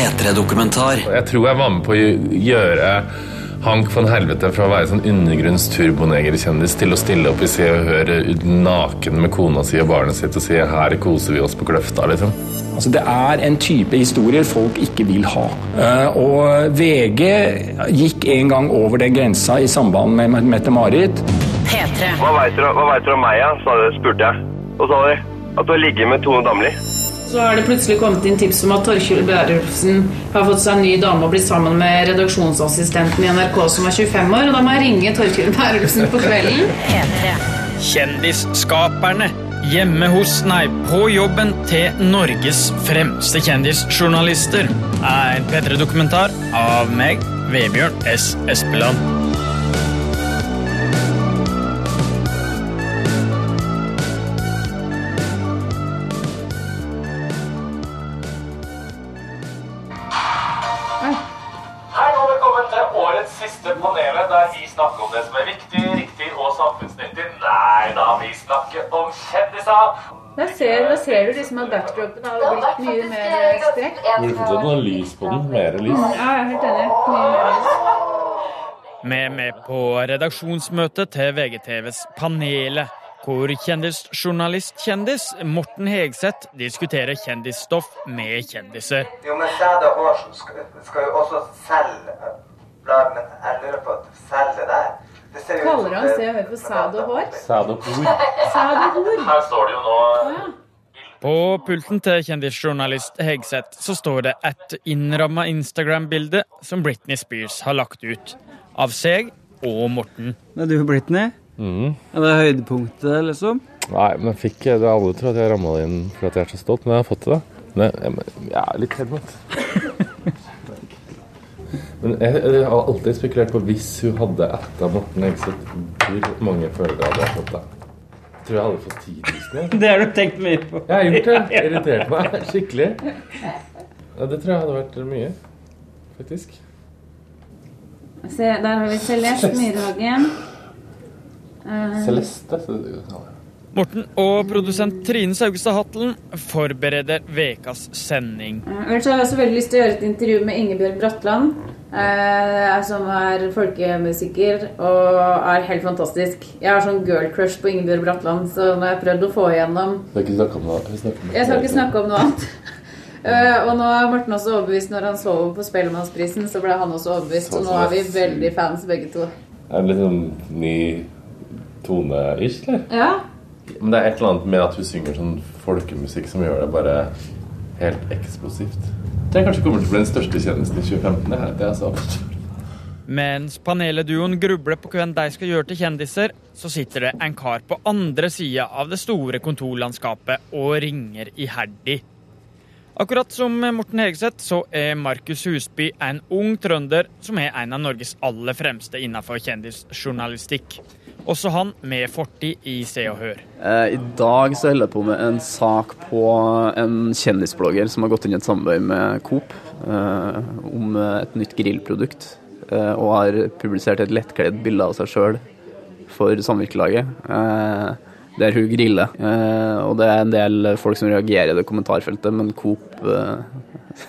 P3-dokumentar. Jeg tror jeg var med på å gjøre Hank von Helvete fra å være sånn undergrunns-turbonegerkjendis til å stille opp i Se og Hør naken med kona si og barnet sitt og si 'her koser vi oss på Kløfta', liksom. Altså, det er en type historier folk ikke vil ha. Eh, og VG gikk en gang over den grensa i samband med Mette-Marit. Hva veit dere vet du om meg, ja? spurte jeg. Og så sa de at du har ligget med Tone Damli. Så har det plutselig kommet inn tips om at Torkjell Bærulfsen har fått seg en ny dame og blitt sammen med redaksjonsassistenten i NRK som er 25 år. Og da må jeg ringe Torkjell Bærulfsen på kvelden. Kjendisskaperne. Hjemme hos, nei, på jobben til Norges fremste kjendisjournalister. Er en P3-dokumentar av meg, Vebjørn S. Espeland. Siste panelet, der vi snakker om det som er viktig, riktig og samfunnsnyttig. Nei da, vi snakker om kjendiser. Nå ser, da ser du liksom at backdropen har blitt mye mer strekk. Burde fortsatt noe lys på den. Mer lys. Ja, jeg er helt enig. Mye mer. Med med på redaksjonsmøtet til VGTVs Panelet, hvor kjendisjournalist-kjendis Morten Hegseth diskuterer kjendisstoff med kjendiser. Jo, men sæd og hår skal, skal jo også selge blad, men jeg lurer på at selge der det ser jo ut som Kaller han det- Se og Hør for sæd og hår? Sæd og hor. Sæd og hår. Her står det jo nå Ja. På pulten til kjendisjournalist Hegseth så står det et innramma Instagram-bilde som Britney Spears har lagt ut. Av seg og Morten. Er du Britney? Mhm. Er det høydepunktet, liksom? Nei, men jeg fikk det alle tror at jeg ramma det inn for at jeg er så stolt, men jeg har fått det. Men jeg, jeg, jeg er litt Helmet. Men jeg, jeg har alltid spekulert på hvis hun hadde etta Morten Hegseth, hvor mange følgere hadde jeg fått da? Tror jeg hadde fått 10 000. Det har du tenkt mye på. Jeg har gjort det. Irritert meg skikkelig. Ja, det tror jeg hadde vært mye, faktisk. Se, der har vi Celeste Myrhagen. Eh, Celeste. Morten og produsent Trine Saugestad Hatlen forbereder ukas sending. Jeg Ellers har jeg også veldig lyst til å gjøre et intervju med Ingebjørg Bratland. Eh, som er folkemusiker og er helt fantastisk. Jeg har sånn girl crush på Ingebjørg Bratland, som jeg har prøvd å få igjennom. Du ikke snakket om noe. Jeg skal ikke snakke om noe annet. Eh, og nå er Morten også overbevist når han så på Spellemannsprisen, så ble han også overbevist. Og nå er vi veldig fans begge to. Er det litt sånn ny tone-ish, eller? Ja. Men det er et eller annet med at hun synger sånn folkemusikk som gjør det bare helt eksplosivt. Jeg kanskje kommer til å bli den største kjendisen i 2015. Det det er så absurd. Mens paneleduoen grubler på hvem de skal gjøre til kjendiser, så sitter det en kar på andre sida av det store kontorlandskapet og ringer iherdig. Akkurat som Morten Hegeseth, så er Markus Husby en ung trønder som er en av Norges aller fremste innenfor kjendisjournalistikk. Også han med fortid i Se og Hør. Eh, I dag så holder jeg på med en sak på en kjendisblogger som har gått inn i et samarbeid med Coop eh, om et nytt grillprodukt. eh, og har publisert et lettkledd bilde av seg sjøl for samvirkelaget. eh, der hun griller. Eh, og det er en del folk som reagerer i det kommentarfeltet, men Coop eh,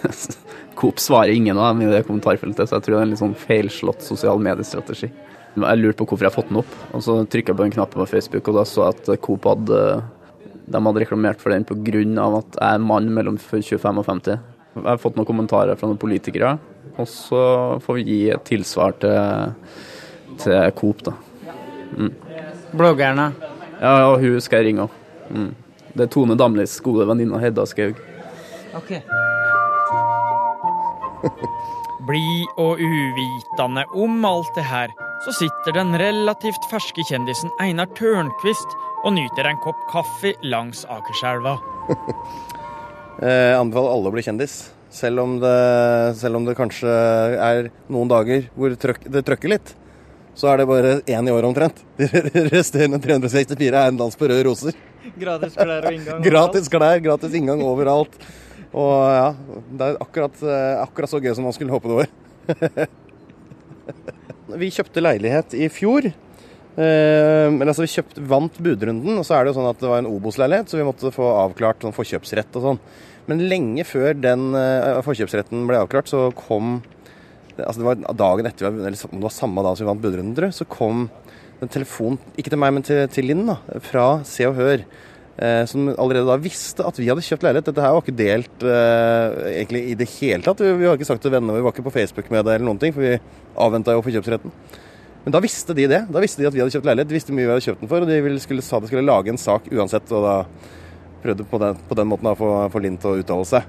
Coop svarer ingen av dem i det kommentarfeltet, så jeg tror det er en litt sånn feilslått sosial mediestrategi. Jeg lurte på hvorfor jeg har fått den opp, og så trykka jeg på en knapp på Facebook, og da så jeg at Coop hadde de hadde reklamert for den pga. at jeg er en mann mellom 25 og 50. Jeg har fått noen kommentarer fra noen politikere, og så får vi gi et tilsvar til, til Coop, da. Mm. Bloggerne. Ja, og hun skal jeg ringe òg. Mm. Det er Tone Damlis gode venninne Hedda Skaug. Ok. Blid og uvitende om alt det her, så sitter den relativt ferske kjendisen Einar Tørnquist og nyter en kopp kaffe langs Akerselva. Jeg anbefaler alle å bli kjendis. Selv om, det, selv om det kanskje er noen dager hvor det trøkker litt, så er det bare én i året omtrent. De resterende 364 er en dans på røde roser. Gratis klær og inngang. overalt. Gratis klær, gratis inngang overalt. Og ja, det er akkurat, eh, akkurat så gøy som man skulle håpe det var. Vi kjøpte leilighet i fjor. Eh, men altså, vi kjøpte, vant budrunden, og så er det jo sånn at det var en Obos-leilighet, så vi måtte få avklart sånn forkjøpsrett og sånn. Men lenge før den eh, forkjøpsretten ble avklart, så kom altså Det var dagen etter, eller det var samme dag som vi vant budrunden, tror jeg, så kom en telefon, ikke til meg, men til, til Linn, da, fra Se og Hør. Eh, som allerede da visste at vi hadde kjøpt leilighet. Dette her var ikke delt eh, egentlig i det hele tatt. Vi, vi har ikke sagt til venner, vi var ikke på Facebook med det eller noen ting, for vi avventa jo forkjøpsretten. Men da visste de det. Da visste de at vi hadde kjøpt leilighet. De visste mye vi hadde kjøpt den for, og de skulle, sa de skulle lage en sak uansett. Og da prøvde på den, på den måten å få Linn til å uttale seg.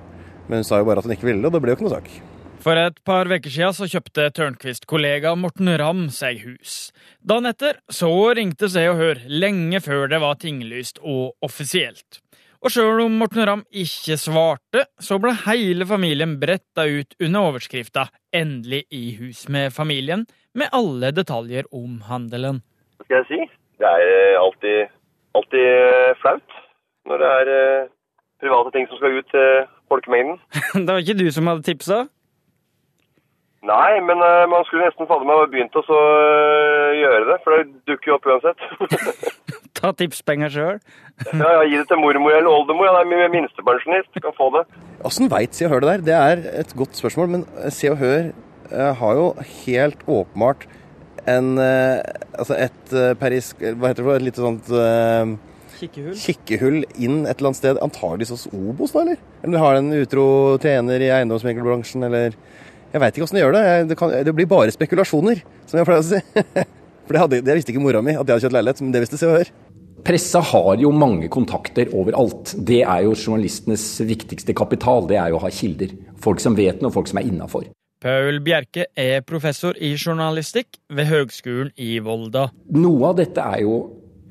Men hun sa jo bare at hun ikke ville, og det ble jo ikke noe sak. For et par uker siden så kjøpte Tørnquist-kollega Morten Ramm seg hus. Dagen etter så ringte Se og Hør, lenge før det var tinglyst og offisielt. Og sjøl om Morten Ramm ikke svarte, så ble hele familien bretta ut under overskrifta 'Endelig i hus med familien', med alle detaljer om handelen. Hva skal jeg si? Det er eh, alltid, alltid eh, flaut når det er eh, private ting som skal ut til folkemengden. det var ikke du som hadde tipsa? Nei, men uh, man skulle nesten fader meg begynt å så uh, gjøre det, for det dukker jo opp uansett. Ta tipspenger sjøl. ja, ja, Gi det til mormor eller oldemor. Ja, er min minstepensjonist. Kan få det. Åssen veit Se og Hør det der? Det er et godt spørsmål, men Se og Hør uh, har jo helt åpenbart en eh, Altså et perisk... peris... Hva heter det for et lite sånt eh, Kikkehull. kikkehull inn et eller annet sted, antageligvis hos Obos, da, eller? Eller du har en utro tjener i eiendomsmeglerbransjen, eller Jeg veit ikke åssen de gjør det. Jeg, det, kan, det blir bare spekulasjoner, som jeg pleier å si. For det, hadde, det visste ikke mora mi, at jeg hadde kjøpt leilighet, men det visste Se og Hør. Pressa har jo mange kontakter overalt. Det er jo journalistenes viktigste kapital. Det er jo å ha kilder. Folk som vet noe, folk som er innafor. Paul Bjerke er professor i journalistikk ved Høgskolen i Volda. Noe av dette er jo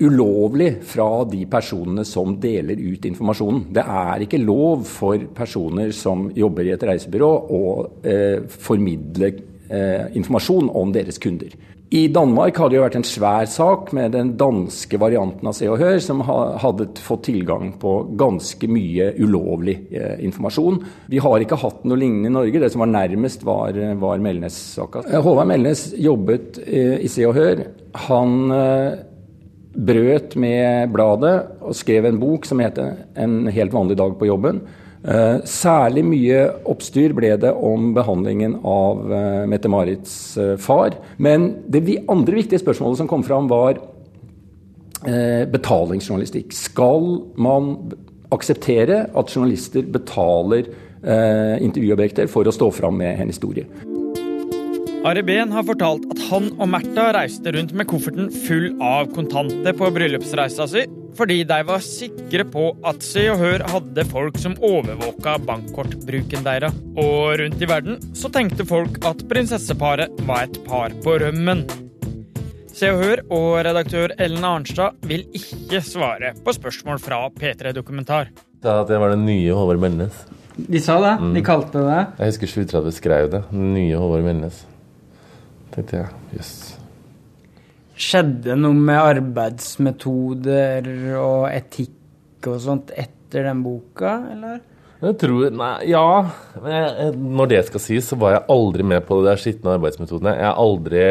ulovlig fra de personene som deler ut informasjonen. Det er ikke lov for personer som jobber i et reisebyrå å eh, formidle eh, informasjon om deres kunder. I Danmark hadde det vært en svær sak med den danske varianten av Se og Hør, som hadde fått tilgang på ganske mye ulovlig eh, informasjon. Vi har ikke hatt noe lignende i Norge. Det som var nærmest, var, var Melnes-saka. Eh, Håvard Melnes jobbet eh, i Se og Hør. Han brøt med bladet og skrev en bok som heter 'En helt vanlig dag på jobben'. Eh, særlig mye oppstyr ble det om behandlingen av eh, Mette-Marits eh, far. Men det andre viktige spørsmålet som kom fram, var betalingsjournalistikk. Skal man akseptere at journalister betaler intervjuobjekter for å stå fram med en historie? Ari Behn har fortalt at han og Märtha reiste rundt med kofferten full av kontanter på bryllupsreisa si, fordi de var sikre på at Se og Hør hadde folk som overvåka bankkortbruken deres. Og rundt i verden så tenkte folk at prinsesseparet var et par på rømmen. Se og Hør og redaktør Ellen Arnstad vil ikke svare på spørsmål fra P3 Dokumentar. Sa at jeg var den nye Håvard Melnes. De sa det? De kalte det det? Jeg husker 730 skrev det. Den nye Håvard Melnes. Tenkte jeg, jøss. Skjedde noe med arbeidsmetoder og etikk og sånt etter den boka, eller? Jeg tror, nei, ja. Men jeg, når det skal sies, så var jeg aldri med på det der skitne arbeidsmetodene. Jeg har aldri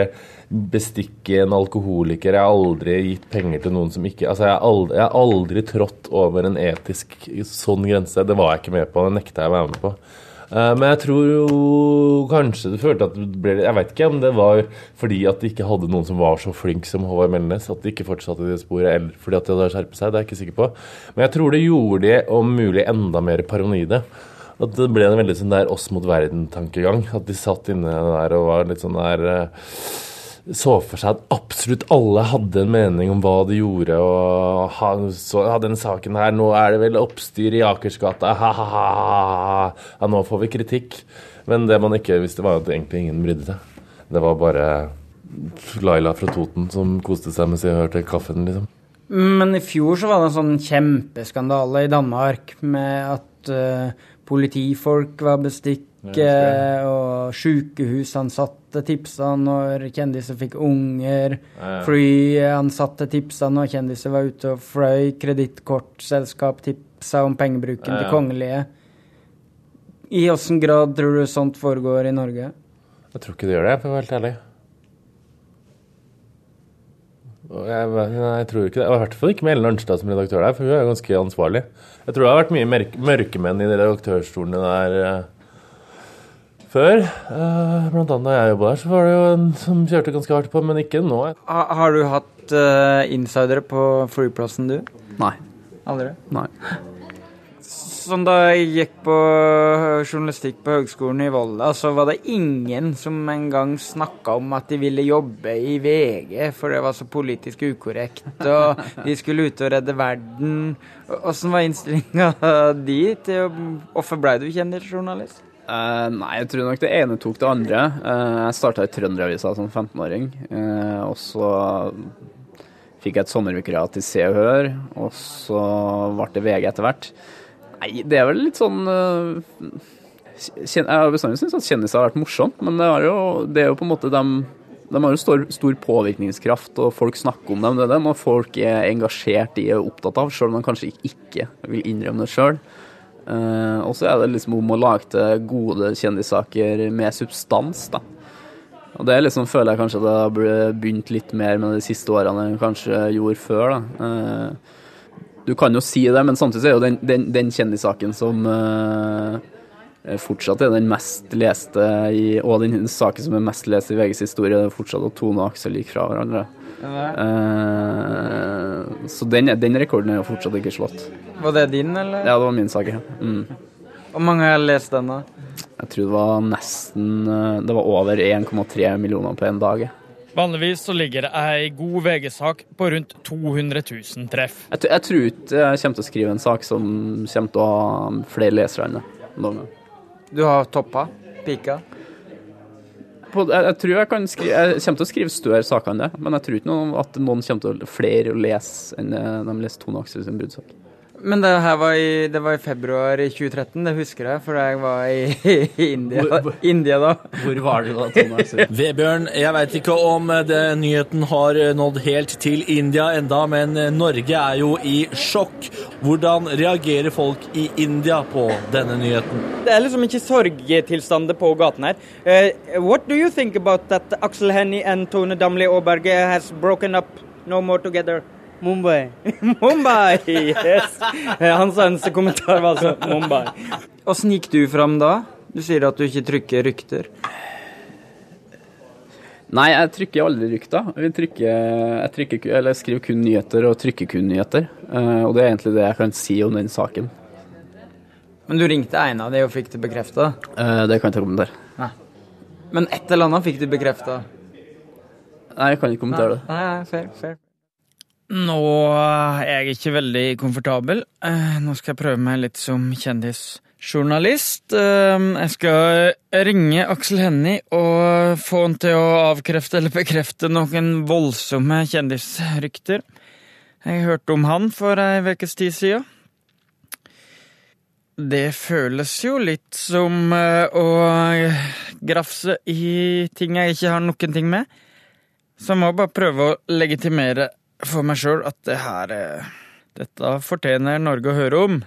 bestikket en alkoholiker. Jeg har aldri gitt penger til noen som ikke Altså, jeg har aldri, jeg har aldri trådt over en etisk sånn grense. Det var jeg ikke med på. Det nekta jeg å være med på. Eh, Men jeg tror jo kanskje du følte at det ble Jeg vet ikke om det var fordi at de ikke hadde noen som var så flink som Håvard Melnes, at de ikke fortsatte i det sporet, eller fordi at de hadde skjerpet seg. Det er jeg ikke sikker på. Men jeg tror det gjorde de om mulig enda mer paranoide. At det ble en veldig sånn der oss mot verden-tankegang. At de satt inne der og var litt sånn der eh, så for seg at absolutt alle hadde en mening om hva de gjorde. og ha, så hadde den saken her, Nå er det vel oppstyr i Akersgata. Ha-ha-ha. Ja, nå får vi kritikk. Men det man ikke visste, var at egentlig ingen brydde seg. Det var bare Laila fra Toten som koste seg mens jeg hørte kaffen, liksom. Men i fjor så var det en sånn kjempeskandale i Danmark med at uh, politifolk var bestikket, og sykehusansatte tipsa når kjendiser fikk unger. Ja. Flyansatte tipsa når kjendiser var ute og fløy. Kredittkortselskap tipsa om pengebruken Ja, til kongelige. I åssen grad tror du sånt foregår i Norge? Jeg tror ikke det gjør det, for å være helt ærlig. Jeg, nei, jeg tror ikke det. I hvert fall ikke med Ellen Arnstad som redaktør der, for hun er ganske ansvarlig. Jeg tror det har vært mye mørkemenn i de redaktørstolene der eh, før. Eh, blant annet da jeg jobba der, så var det jo en som kjørte ganske hardt på, men ikke nå. Ha, har du hatt uh, insidere på flyplassen, du? Nei. Aldri? Nei. Sånn da jeg gikk på journalistikk på Høgskolen i Volda, så var det ingen som en gang snakka om at de ville jobbe i VG, for det var så politisk ukorrekt, og de skulle ut og redde verden. Åssen var innstillinga di til Hvorfor ble du kjendisjournalist? Eh, nei, jeg tror nok det ene tok det andre. Uh, jeg starta i Trønderavisa som 15-åring. Uh, og så fikk jeg et sommervikariat i Se og Hør, og så ble det VG etter hvert. Nei, det er vel litt sånn eh, Jeg har bestandig syntes at kjendiser har vært morsomt, men det, er jo, det er jo på en måte dem de har jo stor, stor påvirkningskraft, og folk snakker om dem. Det er dem og folk er engasjert i og opptatt av, selv om de kanskje ikke vil innrømme det sjøl. Eh, og så er det liksom om å lage til gode kjendissaker med substans, da. Og det liksom, føler jeg kanskje det har begynt litt mer med de siste årene enn kanskje gjorde før, da. Uh, du kan jo si det, men samtidig er jo den, den, den kjendissaken som uh, fortsatt er den mest leste i, og den saken som er mest lest i VGs historie, det er fortsatt at Tone og Aksel gikk fra hverandre. Eh, så den, den rekorden er jo fortsatt ikke slått. Var det din, eller? Ja, det var min sak. Mm. Hvor mange har lest den, da? Jeg tror det var nesten eh, Det var over 1,3 millioner på en dag. Vanligvis så ligger det ei god VG-sak på rundt 200 000 treff. Jeg, jeg tror ikke jeg kommer til å skrive en sak som kommer til å ha flere lesere enn det. Du har toppa? Pika? På, jeg, jeg tror jeg kan skrive Jeg kommer til å skrive større saker enn det, men jeg tror ikke noe, at noen kommer til å flere å lese enn eh, de leser Tone Aksel sin bruddsak. Men det her var i, det var i februar 2013, det husker jeg, for jeg var i, i India, Hvor- India da. Hvor var du da, Tone Vebjørn, jeg veit ikke om eh, det, nyheten har eh, nådd helt til India enda, men eh, Norge er jo i sjokk. Hvordan reagerer folk i India på denne nyheten? Det er liksom ikke sorgtilstander på gaten her. Uh, what do you think about that Aksel Hennie and Tone Damli Aaberge has broken up no more together? Mumbai. Mumbai, yes! Hans eneste kommentar var altså Mumbai. Åssen gikk du fram da? Du sier at du ikke trykker rykter. Nei, jeg trykker aldri rykter. Jeg, trykker, jeg, trykker, eller jeg skriver kun nyheter og trykker kun nyheter. Eh, og det er egentlig det jeg kan si om den saken. Men du ringte en av de og fikk det bekrefta? Eh, det kan jeg ikke kommentere. Men et eller annet fikk du bekrefta? Nei, jeg kan ikke kommentere det. Nei, nei, fair, fair. Nå er jeg ikke veldig komfortabel. Eh, Nå skal jeg prøve meg litt som kjendisjournalist. Eh, Jeg skal ringe Aksel Hennie og få han til å avkrefte eller bekrefte noen voldsomme kjendisrykter. Jeg hørte om han for ei ukes tid siden. Det føles jo litt som eh, å grafse i ting jeg ikke har noen ting med. Så jeg må bare prøve å legitimere for meg sjøl at det her eh, Dette fortjener Norge å høre om.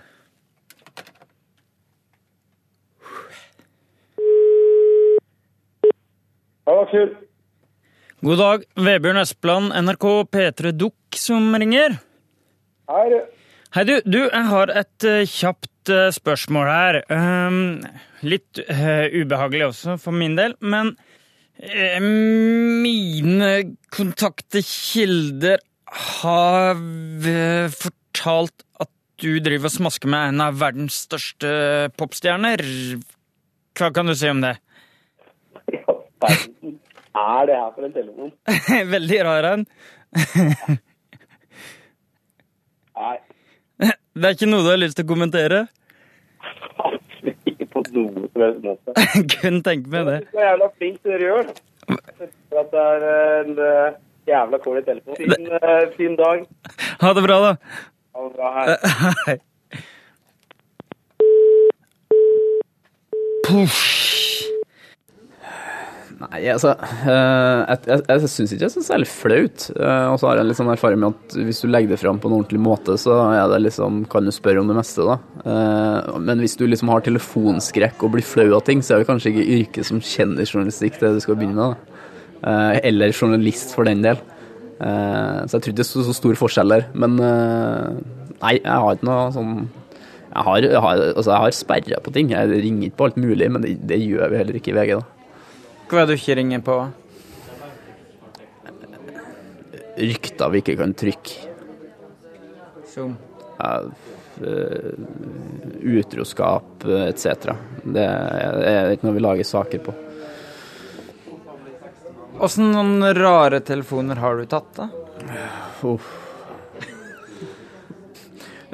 God dag, Vebjørn Espeland, NRK P3 Dukk som ringer. Hei, du. Hei, du. Du, jeg har et eh, kjapt eh, spørsmål her. Um, litt eh, ubehagelig også for min del, men eh, mine kontaktekilder har eh, fortalt at du driver og smasker med en av verdens største popstjerner. Hva kan du si om det? Ja, Er det her for en telefon? Veldig rar en. Nei, Det er ikke noe du har lyst til å kommentere? ikke på noe som helst måte. Kun tenke meg det. Så jævla flink til det du gjør. At det er en eh, jævla kål i telefonen. Fin, eh, fin dag. Ha det bra, da. Ha det bra. Hei. Puff. Nei, altså eh, Jeg, jeg, jeg syns ikke det er så særlig flaut. Eh, og så har jeg litt sånn erfaring med at hvis du legger det fram på en ordentlig måte, så er det liksom, kan du spørre om det meste, da. Eh, men hvis du liksom har telefonskrekk og blir flau av ting, så er det kanskje ikke yrket som kjendisjournalistikk det du skal begynne med. da. Eh, eller journalist, for den del. Eh, så jeg tror ikke det er så, stor forskjell der. Men eh, nei, jeg har ikke noe sånn Jeg har, jeg har, altså jeg har sperra på ting. Jeg ringer ikke på alt mulig, men det, det gjør vi heller ikke i VG. da. Hva er det du ikke ringer på? Rykter vi ikke kan trykke. Som? Utroskap etc. Det er ikke noe vi lager saker på. Åssen noen rare telefoner har du tatt, da? Uff.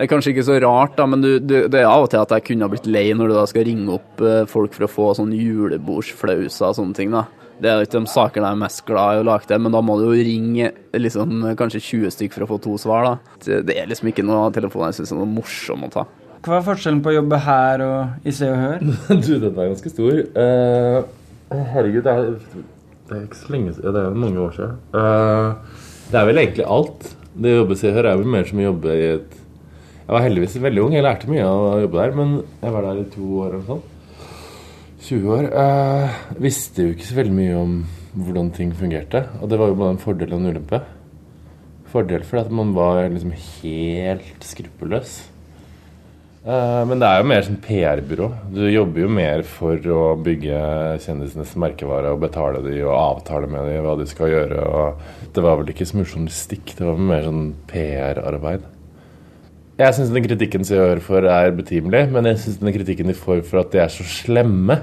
Det er kanskje ikke så rart, da, men du, du, det er av og til at jeg kunne ha blitt lei når du da skal ringe opp eh, folk for å få sånn julebordsflauser og sånne ting. da. Det er jo ikke de sakene jeg er mest glad i å lage til, men da må du jo ringe liksom, kanskje 20 stykker for å få to svar. da. Det det er liksom ikke noe telefon jeg syns er noe morsom å ta. Hva er forskjellen på å jobbe her og i Se og Hør? du, den er ganske stor. Uh, herregud, det er, det er ikke så lenge siden. Det er mange år siden. Uh, det er vel egentlig alt. Det å jobbe i Hør er vel mer som å jobbe i et Jeg var heldigvis veldig ung. Jeg lærte mye av å jobbe der, men jeg var der i to år eller sånn. 20 år. Uh, visste jo ikke så veldig mye om hvordan ting fungerte. Og det var jo både en fordel og en ulempe. Fordel fordi at man var liksom helt skruppelløs. Eh, men det er jo mer sånn PR-byrå. Du jobber jo mer for å bygge kjendisenes merkevare og betale de og avtale med de hva de skal gjøre. Og det var vel ikke så mye journalistikk, det var mer sånn PR-arbeid. Jeg syns den kritikken som jeg hører for er betimelig, men jeg syns den kritikken de får for at de er så slemme,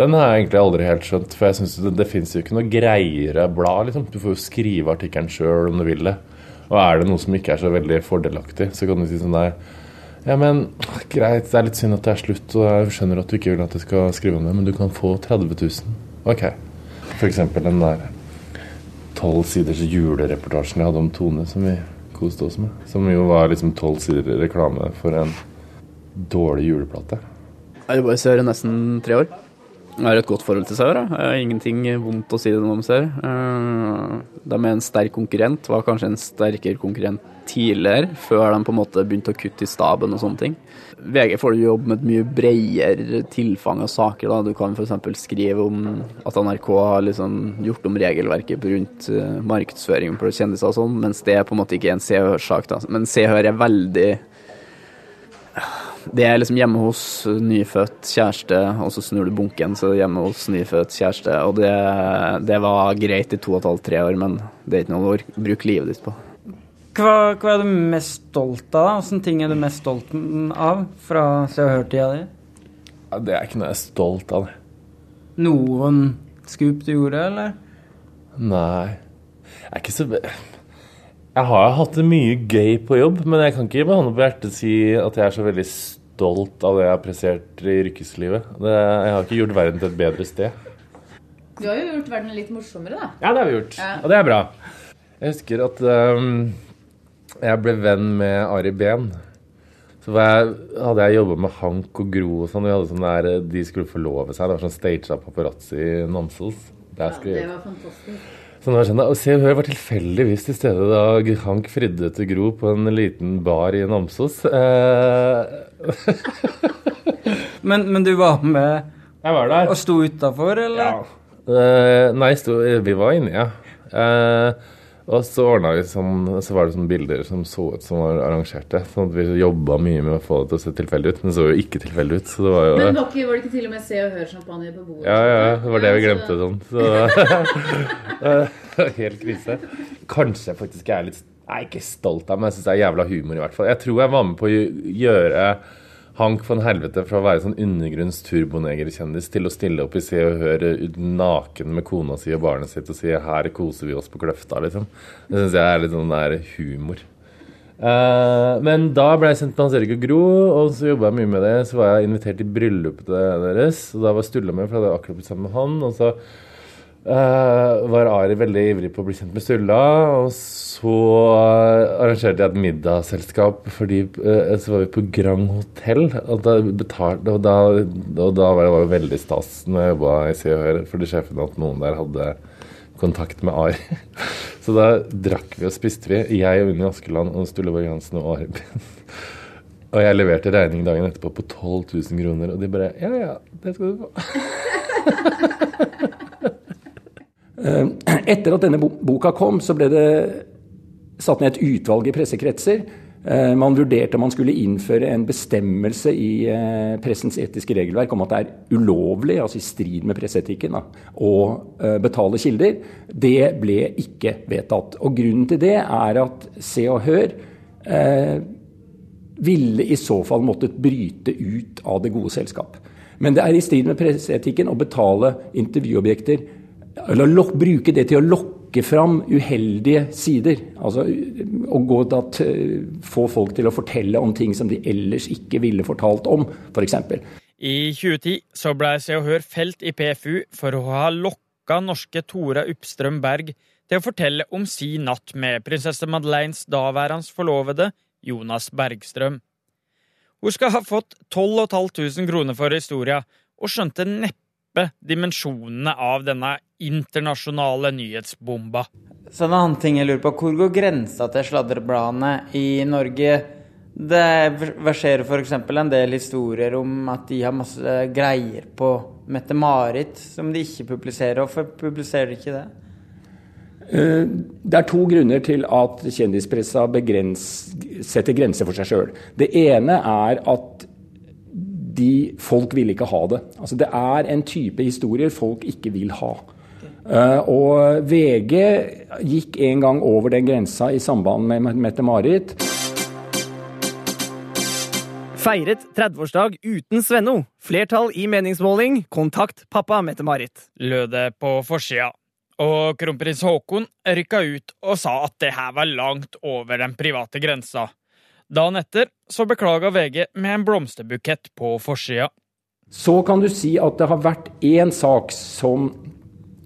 den har jeg egentlig aldri helt skjønt. For jeg synes det, det fins jo ikke noe greiere blad, liksom. Du får jo skrive artikkelen sjøl om du vil det. Og er det noe som ikke er så veldig fordelaktig, så kan du si sånn der Ja, men greit, det er litt synd at det er slutt, og jeg skjønner at du ikke vil at jeg skal skrive om det, men du kan få 30 000. Ok. For eksempel den der tolv siders julereportasjen jeg hadde om Tone, som vi koste oss med. Som jo var liksom tolv sider reklame for en dårlig juleplate. Jeg jobba bare Sør i nesten tre år. Jeg har et godt forhold til sauer. Har ingenting vondt å si det om Sør. Eh, De er en sterk konkurrent, var kanskje en sterkere konkurrent tidligere, før de på en måte begynte å kutte i staben og sånne ting. VG får du jobbe med et mye bredere tilfang av saker. Da. Du kan f.eks. skrive om at NRK har liksom gjort om regelverket rundt markedsføringen markedsføring på kjendiser og sånn, mens det er på en måte ikke en Se og Hør-sak. Men Se og Hør er veldig det er liksom hjemme hos nyfødt kjæreste, og så snur du bunken, så hjemme hos nyfødt kjæreste. Og det, det var greit i to og et halvt, tre år, men det er ikke noe å bruke livet ditt på. Hva, hva er du mest stolt av? Hvilke ting er du mest stolt av fra Se og Hør-tida di? Ja, det er ikke noe jeg er stolt av. Noen skup du gjorde, eller? Nei. Jeg er ikke så Jeg har hatt det mye gøy på jobb, men jeg kan ikke med hånda på hjertet si at jeg er så veldig stolt av det jeg har prestert i yrkeslivet. Det, jeg har ikke gjort verden til et bedre sted. Du har jo gjort verden litt morsommere, da. Ja, det har vi gjort. Ja. Og det er bra. Jeg husker at um, jeg ble venn med Ari Behn. Så jeg, hadde jeg jobba med Hank og Gro og sånn. Vi hadde sånn der, De skulle forlove seg. Det var sånn staged paparazzi i Namsos. Der skulle Det var fantastisk. Så det var sånn, og Se og Hør var tilfeldigvis til stede da Hank fridde til Gro på en liten bar i Namsos. Eh, Men, men du var med Jeg var der. og sto utafor, eller? eh, nei, sto, vi var inne, ja. Eh, og så ordna vi sånn, så var det sånne bilder som så ut som var arrangerte. Sånn at vi jobba mye med å få det til å se tilfeldig ut, men det så jo ikke tilfeldig ut. Så det var jo Men var, ikke, var det ikke til og med Se og Hør-sjampanje på bordet? Ja, ja, det var det vi glemte så- sånn. Så Helt krise. Kanskje jeg faktisk er litt Jeg er ikke stolt av, men jeg syns det er jævla humor, i hvert fall. Jeg tror jeg var med på å gjøre Hank von Helvete fra å være sånn undergrunns turbonegerkjendis til å stille opp i Se og Hør ut naken med kona si og barnet sitt og si 'her koser vi oss på Kløfta', liksom. Det syns jeg er litt sånn der humor. Uh, men da ble jeg sendt til Hans Erik og Gro, og så jobba jeg mye med det. Så var jeg invitert til bryllupet deres, og da var Stulla med, for jeg hadde akkurat blitt sammen med han. Og så eh, var Ari veldig ivrig på å bli kjent med Sulla. og så arrangerte jeg et middagsselskap, fordi uh, så var vi på Grand Hotell, og da betalte Og da, og da var det var veldig stas når jeg jobba i Se og Hør, fordi sjefen at noen der hadde kontakt med Ari. Så da drakk vi og spiste vi, jeg og Unni Askeland og Stulle Borg Hansen og Ari Behn. Og jeg leverte regning dagen etterpå på 12 000 kroner, og de bare Ja, ja, det skal du få. Eh, etter at denne boka kom, så ble det satt ned et utvalg i pressekretser. Eh, man vurderte om man skulle innføre en bestemmelse i eh, pressens etiske regelverk om at det er ulovlig, altså i strid med presseetikken, å betale kilder. Det ble ikke vedtatt. Og Grunnen til det er at Se og Hør eh, ville i så fall måttet bryte ut av det gode selskap. Men det er i strid med presseetikken å betale intervjuobjekter Eller bruke det til å lokke fram uheldige sider. Altså å gå til, få folk til å fortelle om ting som de ellers ikke ville fortalt om, f.eks. I 2010 så ble Se og Hør felt i PFU for å ha lokka norske Tora Uppstrøm Berg til å fortelle om si natt med prinsesse Madeleines daværende forlovede Jonas Bergstrøm. Hun skal ha fått 12 500 kroner for historia, og skjønte neppe dimensjonene av denne internasjonale nyhetsbomba. Så en annen ting jeg lurer på, Hvor går grensa til sladrebladene i Norge? Det verserer f.eks. en del historier om at de har masse greier på Mette-Marit som de ikke publiserer. Hvorfor publiserer de ikke det? Eh, det er to grunner til at kjendispressa setter grenser for seg sjøl. Det ene er at de, folk vil ikke ha det. Altså, det er en type historier folk ikke vil ha. Uh, og VG gikk en gang over den grensa i samband med Mette-Marit. Feiret 30-årsdag uten Svenno. Flertall i meningsmåling. Kontakt pappa Mette-Marit. Lød det på forsida. Og kronprins Haakon rykka ut og sa at det her var langt over den private grensa. Dagen etter så beklaga VG med en blomsterbukett på forsida. Så kan du si at det har vært én sak som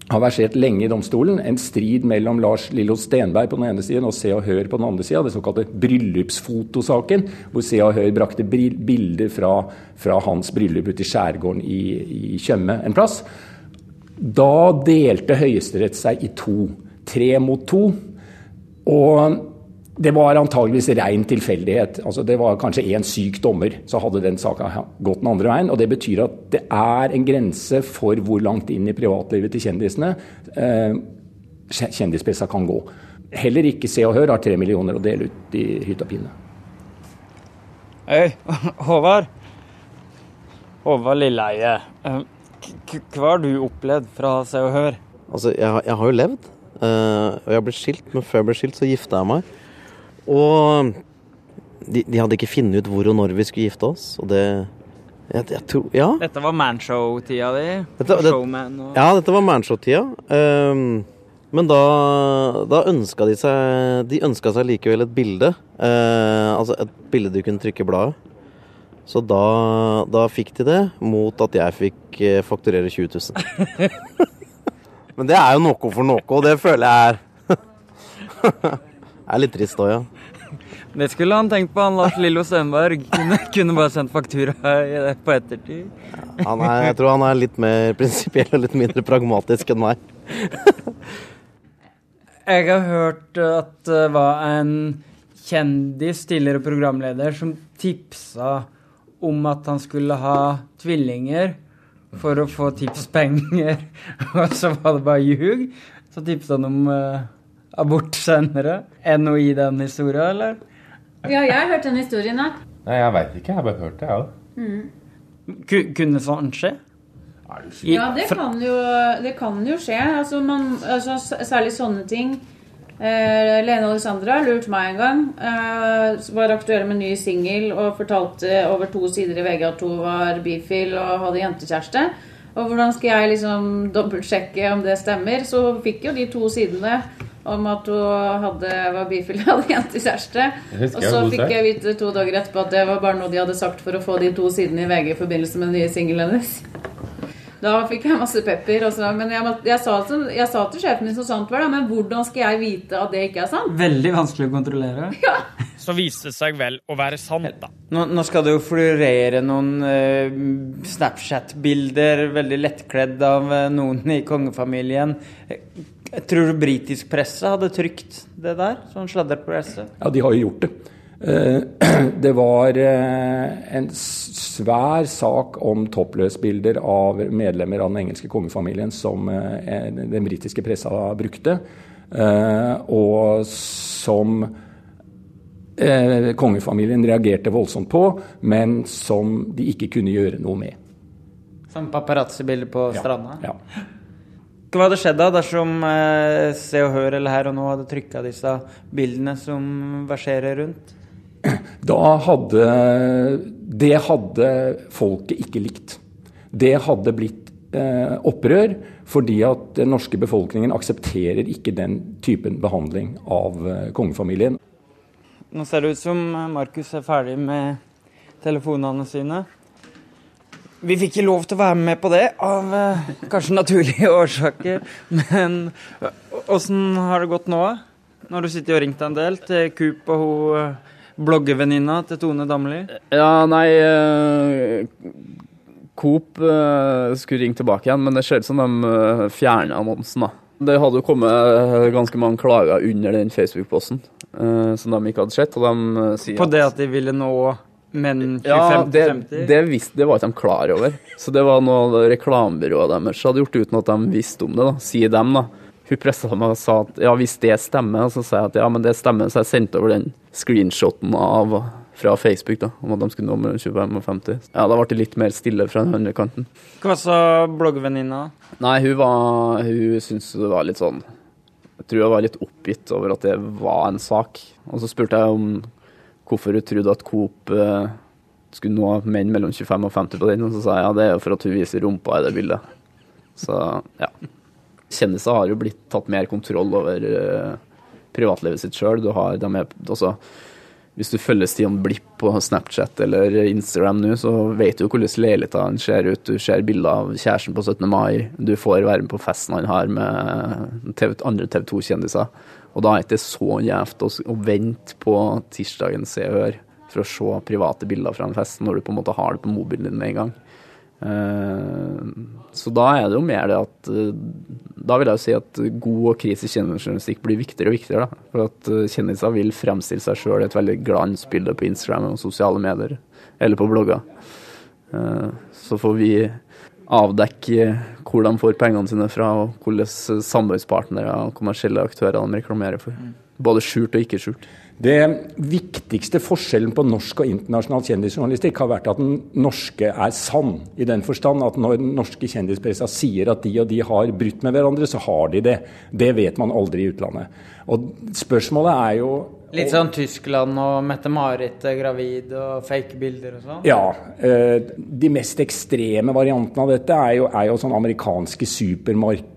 har versert lenge i domstolen. En strid mellom Lars Lillo Stenberg på den ene siden og Se og Hør på den andre sida. Det såkalte bryllupsfotosaken, hvor Se og Hør brakte bilder fra, fra hans bryllup ute i skjærgården i, i Tjøme en plass. Da delte Høyesterett seg i to. Tre mot to. Og det var antageligvis ren tilfeldighet. Altså det var kanskje én syk dommer, så hadde den saka gått den andre veien. Og det betyr at det er en grense for hvor langt inn i privatlivet til kjendisene eh, kjendispressa kan gå. Heller ikke Se og Hør har tre millioner å dele ut i hytt og pine. Hei, Håvard. Håvard Lilleheie. Eh, hva har du opplevd fra Se og Hør? Altså, jeg, jeg har jo levd. Uh, og jeg ble skilt, men før jeg ble skilt, så gifta jeg meg. Og de, de hadde ikke funnet ut hvor og når vi skulle gifte oss, og det jeg, jeg tror, ja. Dette var manshow-tida di? Dette, det, og... Ja, dette var manshow-tida. Um, men da, da ønska de seg De ønska seg likevel et bilde. Uh, altså et bilde du kunne trykke bladet. Så da, da, fikk de det, mot at jeg fikk eh, fakturere 20 000. Men det er jo noe for noe, og det føler jeg er er litt trist òg, ja. Det skulle han tenkt på, han Lars Lillo Stenberg. Kunne, kunne bare sendt faktura på ettertid. Ja, er, jeg tror han er litt mer prinsipiell og litt mindre pragmatisk enn meg. jeg har hørt at det var en kjendis, tidligere programleder, som tipsa om at han skulle ha tvillinger for å få tipspenger, og så var det bare ljug. Så tipset han om uh, abort senere. Enn noe i den historien, eller? Ja, jeg har hørt den historien, da. Nei, jeg veit ikke. Jeg har bare hørt det, jeg òg. Mm. Kunne sånn skje? Ja, det kan jo, det kan jo skje. Altså, man, altså, særlig sånne ting. Eh, Lene Alexandra lurte meg en gang. Eh, var aktuell med ny singel og fortalte over to sider i VG at hun var bifil og hadde jentekjæreste. Og hvordan skal jeg liksom dobbeltsjekke om det stemmer? Så fikk jo de to sidene om at hun hadde, var bifil og hadde jentekjæreste. Og så fikk jeg vite to dager etterpå at det var bare noe de hadde sagt for å få de to sidene i VG i forbindelse med den nye singelen hennes. Da fikk jeg masse pepper. Også, men jeg, jeg, sa jeg, sa til, sjefen min så sant var det, men hvordan skal jeg vite at det ikke er sant? Veldig vanskelig å kontrollere. Ja. Så viste det seg vel å være sant, da. Nå, nå skal det jo florere noen uh, Snapchat-bilder, veldig lettkledd av uh, noen i kongefamilien. Tror du britisk presse hadde trykt det der? Sånn sladderpresse? Ja, de har jo gjort det. Eh, Det var eh, en svær sak om toppløsbilder av medlemmer av den engelske kongefamilien som eh, den britiske pressa brukte, eh, og som eh, kongefamilien reagerte voldsomt på, men som de ikke kunne gjøre noe med. Som paparazzi-bilder på stranda? Ja. Hva hadde skjedd da dersom eh, Se og Hør eller Her og Nå hadde trykka disse bildene som verserer rundt? Da hadde Det hadde folket ikke likt. Det hadde blitt eh, opprør, fordi at den norske befolkningen aksepterer ikke den typen behandling av eh, kongefamilien. Nå ser det ut som Markus er ferdig med telefonene sine. Vi fikk ikke lov til å være med på det, av eh, kanskje naturlige årsaker. Men åssen har det gått nå? Nå har du sittet og ringt en del til Coop og hun bloggevenninna til Tone Damli. Ja, nei eh, Coop eh, skulle ringe tilbake igjen, men det ser ut som de fjerna annonsen. da. Det hadde jo kommet ganske mange klager under den Facebook-posten eh, som de ikke hadde sett. og de eh, sier På det at de ville nå menn 25 Ja, det, 50? det, visste, det var ikke de klar over. Så det var noe reklamebyrået deres hadde gjort uten at de visste om det, da, sier dem. da. Hun pressa meg og sa at ja, hvis det stemmer, så sa jeg at ja, men det stemmer, så jeg sendte over den screenshoten av fra Facebook da, om at de skulle nå mellom 25 og 50. Ja, Da ble det litt mer stille fra den andre kanten. Hva sa bloggvenninna? Nei, hun var Hun syntes det var litt sånn Jeg tror hun var litt oppgitt over at det var en sak. Og så spurte jeg om hvorfor hun trodde at Coop eh, skulle nå menn mellom 25 og 50 på den, og så sa jeg ja, det er jo for at hun viser rumpa i det bildet. Så ja. Kjendiser har jo blitt tatt mer kontroll over eh, privatlivet sitt sjøl. Altså, hvis du følger Stian Blipp på Snapchat eller Instagram nå, så vet du hvordan leiligheten ser ut. Du ser bilder av kjæresten på 17. mai. Du får være med på festen han har med TV, andre TV 2-kjendiser. Og da er det ikke så gjevt å, å vente på tirsdagens Se og Hør for å se private bilder fra en fest, når du på en måte har det på mobilen din med en gang. Eh, så da er det jo mer det at eh, Da vil jeg jo si at god og kritisk kjendisjournalistikk blir viktigere og viktigere. Da. For at eh, kjendiser vil fremstille seg sjøl i et veldig glansbilde på Instagram og sosiale medier, eller på blogger. Så får vi avdekke hvor de får pengene sine fra, og hvilke samarbeidspartnere og kommersielle aktører de reklamerer for. Både skjult og ikke skjult. Det viktigste forskjellen på norsk og internasjonal kjendisjournalistikk har vært at den norske er sann, i den forstand at når den norske kjendispressa sier at de og de har brutt med hverandre, så har de det. Det vet man aldri i utlandet. Og spørsmålet er jo Litt sånn Tyskland og Mette-Marit er gravid og fake bilder og sånn? Ja. eh, De mest ekstreme variantene av dette er jo, er jo sånn amerikanske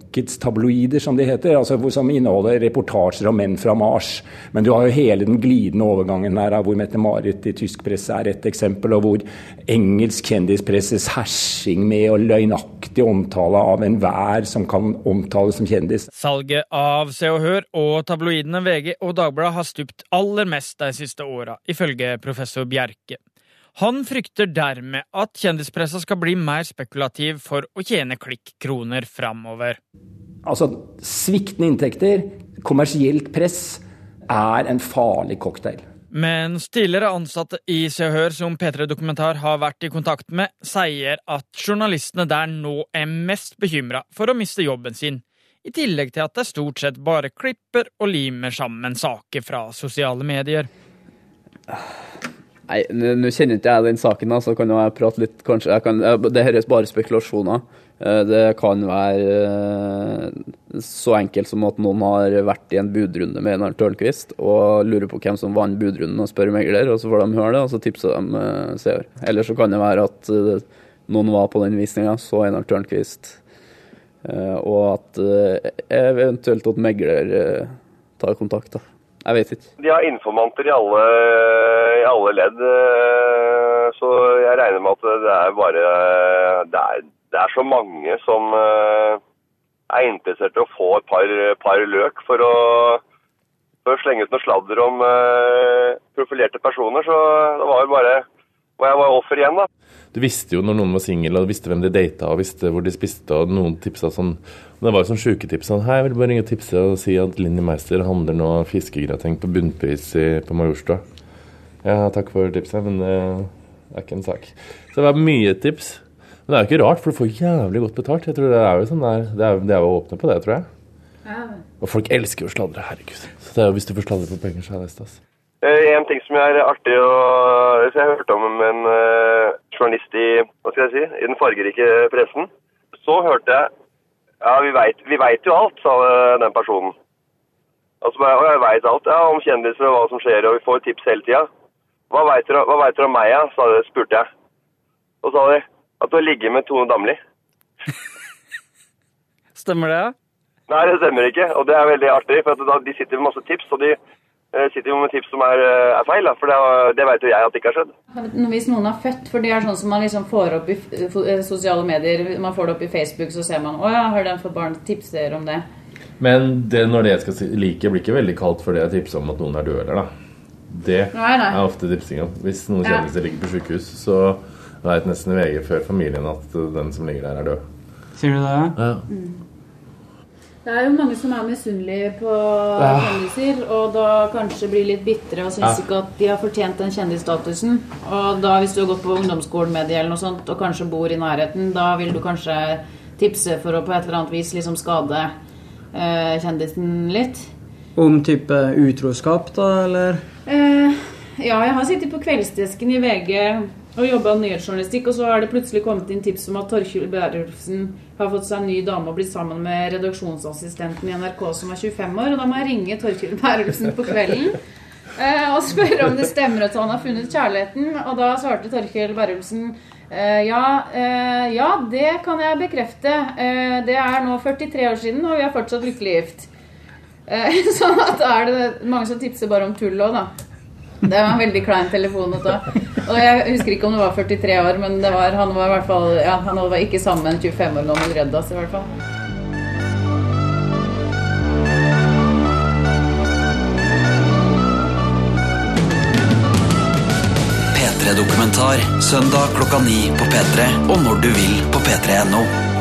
supermarkedstabloider, som de heter. altså Som inneholder reportasjer om menn fra Mars. Men du har jo hele den glidende overgangen her, hvor Mette-Marit i tysk presse er et eksempel, og hvor engelsk kjendispresses hersing med og løgnaktig omtale av enhver som kan omtales som kjendis. Salget av Se og Hør og tabloidene VG og Dagbladet har stupt aller mest de siste åra, ifølge professor Bjerke. Han frykter dermed at kjendispressa skal bli mer spekulativ for å tjene klikkroner framover. Altså, sviktende inntekter, kommersielt press, er en farlig cocktail. Mens tidligere ansatte i Se og Hør som P3 Dokumentar har vært i kontakt med, sier at journalistene der nå er mest bekymra for å miste jobben sin, i tillegg til at de stort sett bare klipper og limer sammen saker fra sosiale medier. Nei, nå kjenner ikke jeg den saken, da, så kan jeg prate litt kanskje, jeg kan, Det her er bare spekulasjoner. Eh, Det kan være eh, så enkelt som at noen har vært i en budrunde med Einar Tørnquist og lurer på hvem som vant budrunden og spør megler, og så får de høre det, og så tipser de eh, seer. Eller så kan det være at noen var på den visninga, så Einar Tørnquist, og at eventuelt at megler tar kontakt. da. Jeg vet ikke. De har informanter i alle, i alle ledd, eh, så jeg regner med at det er bare Det er, det er så mange som eh, er interessert i å få et par, par løk for å, for å slenge ut noe sladder om eh, profilerte personer. Så det var jo bare Og jeg var offer igjen, da. Du visste jo når noen var singel, og du visste hvem de data, og visste hvor de spiste, og noen tipsa sånn Det var jo sånn sjuketips sånn Hei, jeg vil bare ringe og tipse og si at Linni Meister handler nå fiskegrateng på bunnpris i, på Majorstua. Ja, takk for tipset, men eh, det er ikke en sak. Så det var mye tips. Men det er jo ikke rart, for du får jævlig godt betalt. Jeg tror Det er jo sånn der, det er, det er jo åpne på det, tror jeg. Og folk elsker jo å sladre, herregud. Så det er jo, hvis du får sladre på penger, så er det stas. Eh, En ting som er artig å så Jeg hørte om en eh, journalist i hva skal jeg si, i den fargerike pressen. Så hørte jeg Ja, vi veit jo alt, sa eh, den personen. Altså, jeg veit alt ja, om kjendiser og hva som skjer, og vi får tips hele tida. Hva veit dere om meg, ja? sa spurte jeg. Og sa de at du har ligget med Tone Damli. Stemmer det? Nei, det stemmer ikke, og det er veldig artig, for de sitter med masse tips, og de sitter jo med tips som er, eh, er feil, da, for det, det vet jo jeg at det ikke har skjedd. Hvis noen er født, for det er sånn som man liksom får opp i eh, sosiale medier, man får det opp i Facebook, så ser man, å ja, har den fått barn, tipser om det. Men det, når det jeg skal si, like, blir ikke veldig kaldt fordi jeg tipser om at noen er død, eller da. Det Nei, nei. er ofte tipsinga. Hvis noen Ja. kjendiser ligger på sykehus, så veit nesten VG før familien at den som ligger der, er død. Sier du det? Ja. Det er jo mange som er misunnelige på Ja. kjendiser, og da kanskje blir litt bitre og syns Ja. ikke at de har fortjent den kjendisstatusen. Og da hvis du har gått på ungdomsskolen med de eller noe sånt, og kanskje bor i nærheten, da vil du kanskje tipse for å på et eller annet vis liksom skade eh, kjendisen litt. Om type utroskap, da, eller? Eh, ja, jeg har sittet på kveldsdesken i VG og jobba nyhetsjournalistikk, og så har det plutselig kommet inn tips om at Torkjul Bærulfsen har fått seg en ny dame og blitt sammen med redaksjonsassistenten i NRK som er 25 år, og da må jeg ringe Torkjul Bærulfsen på kvelden. eh, og spørre om det stemmer at han har funnet kjærligheten. Og da svarte Torkjul Bærulfsen eh, ja, eh, ja, det kan jeg bekrefte. Eh, det er nå 43 år siden, og vi er fortsatt lykkelig gift. Eh, sånn at er det mange som tipser bare om tull òg, da. Det var en veldig klein telefon å ta. Og jeg husker ikke om det var 43 år, men var, han var i hvert fall ja, Han var ikke sammen med en 25 år gammel oss i hvert fall. P3-dokumentar søndag klokka ni på P3 og når du vil på p3.no.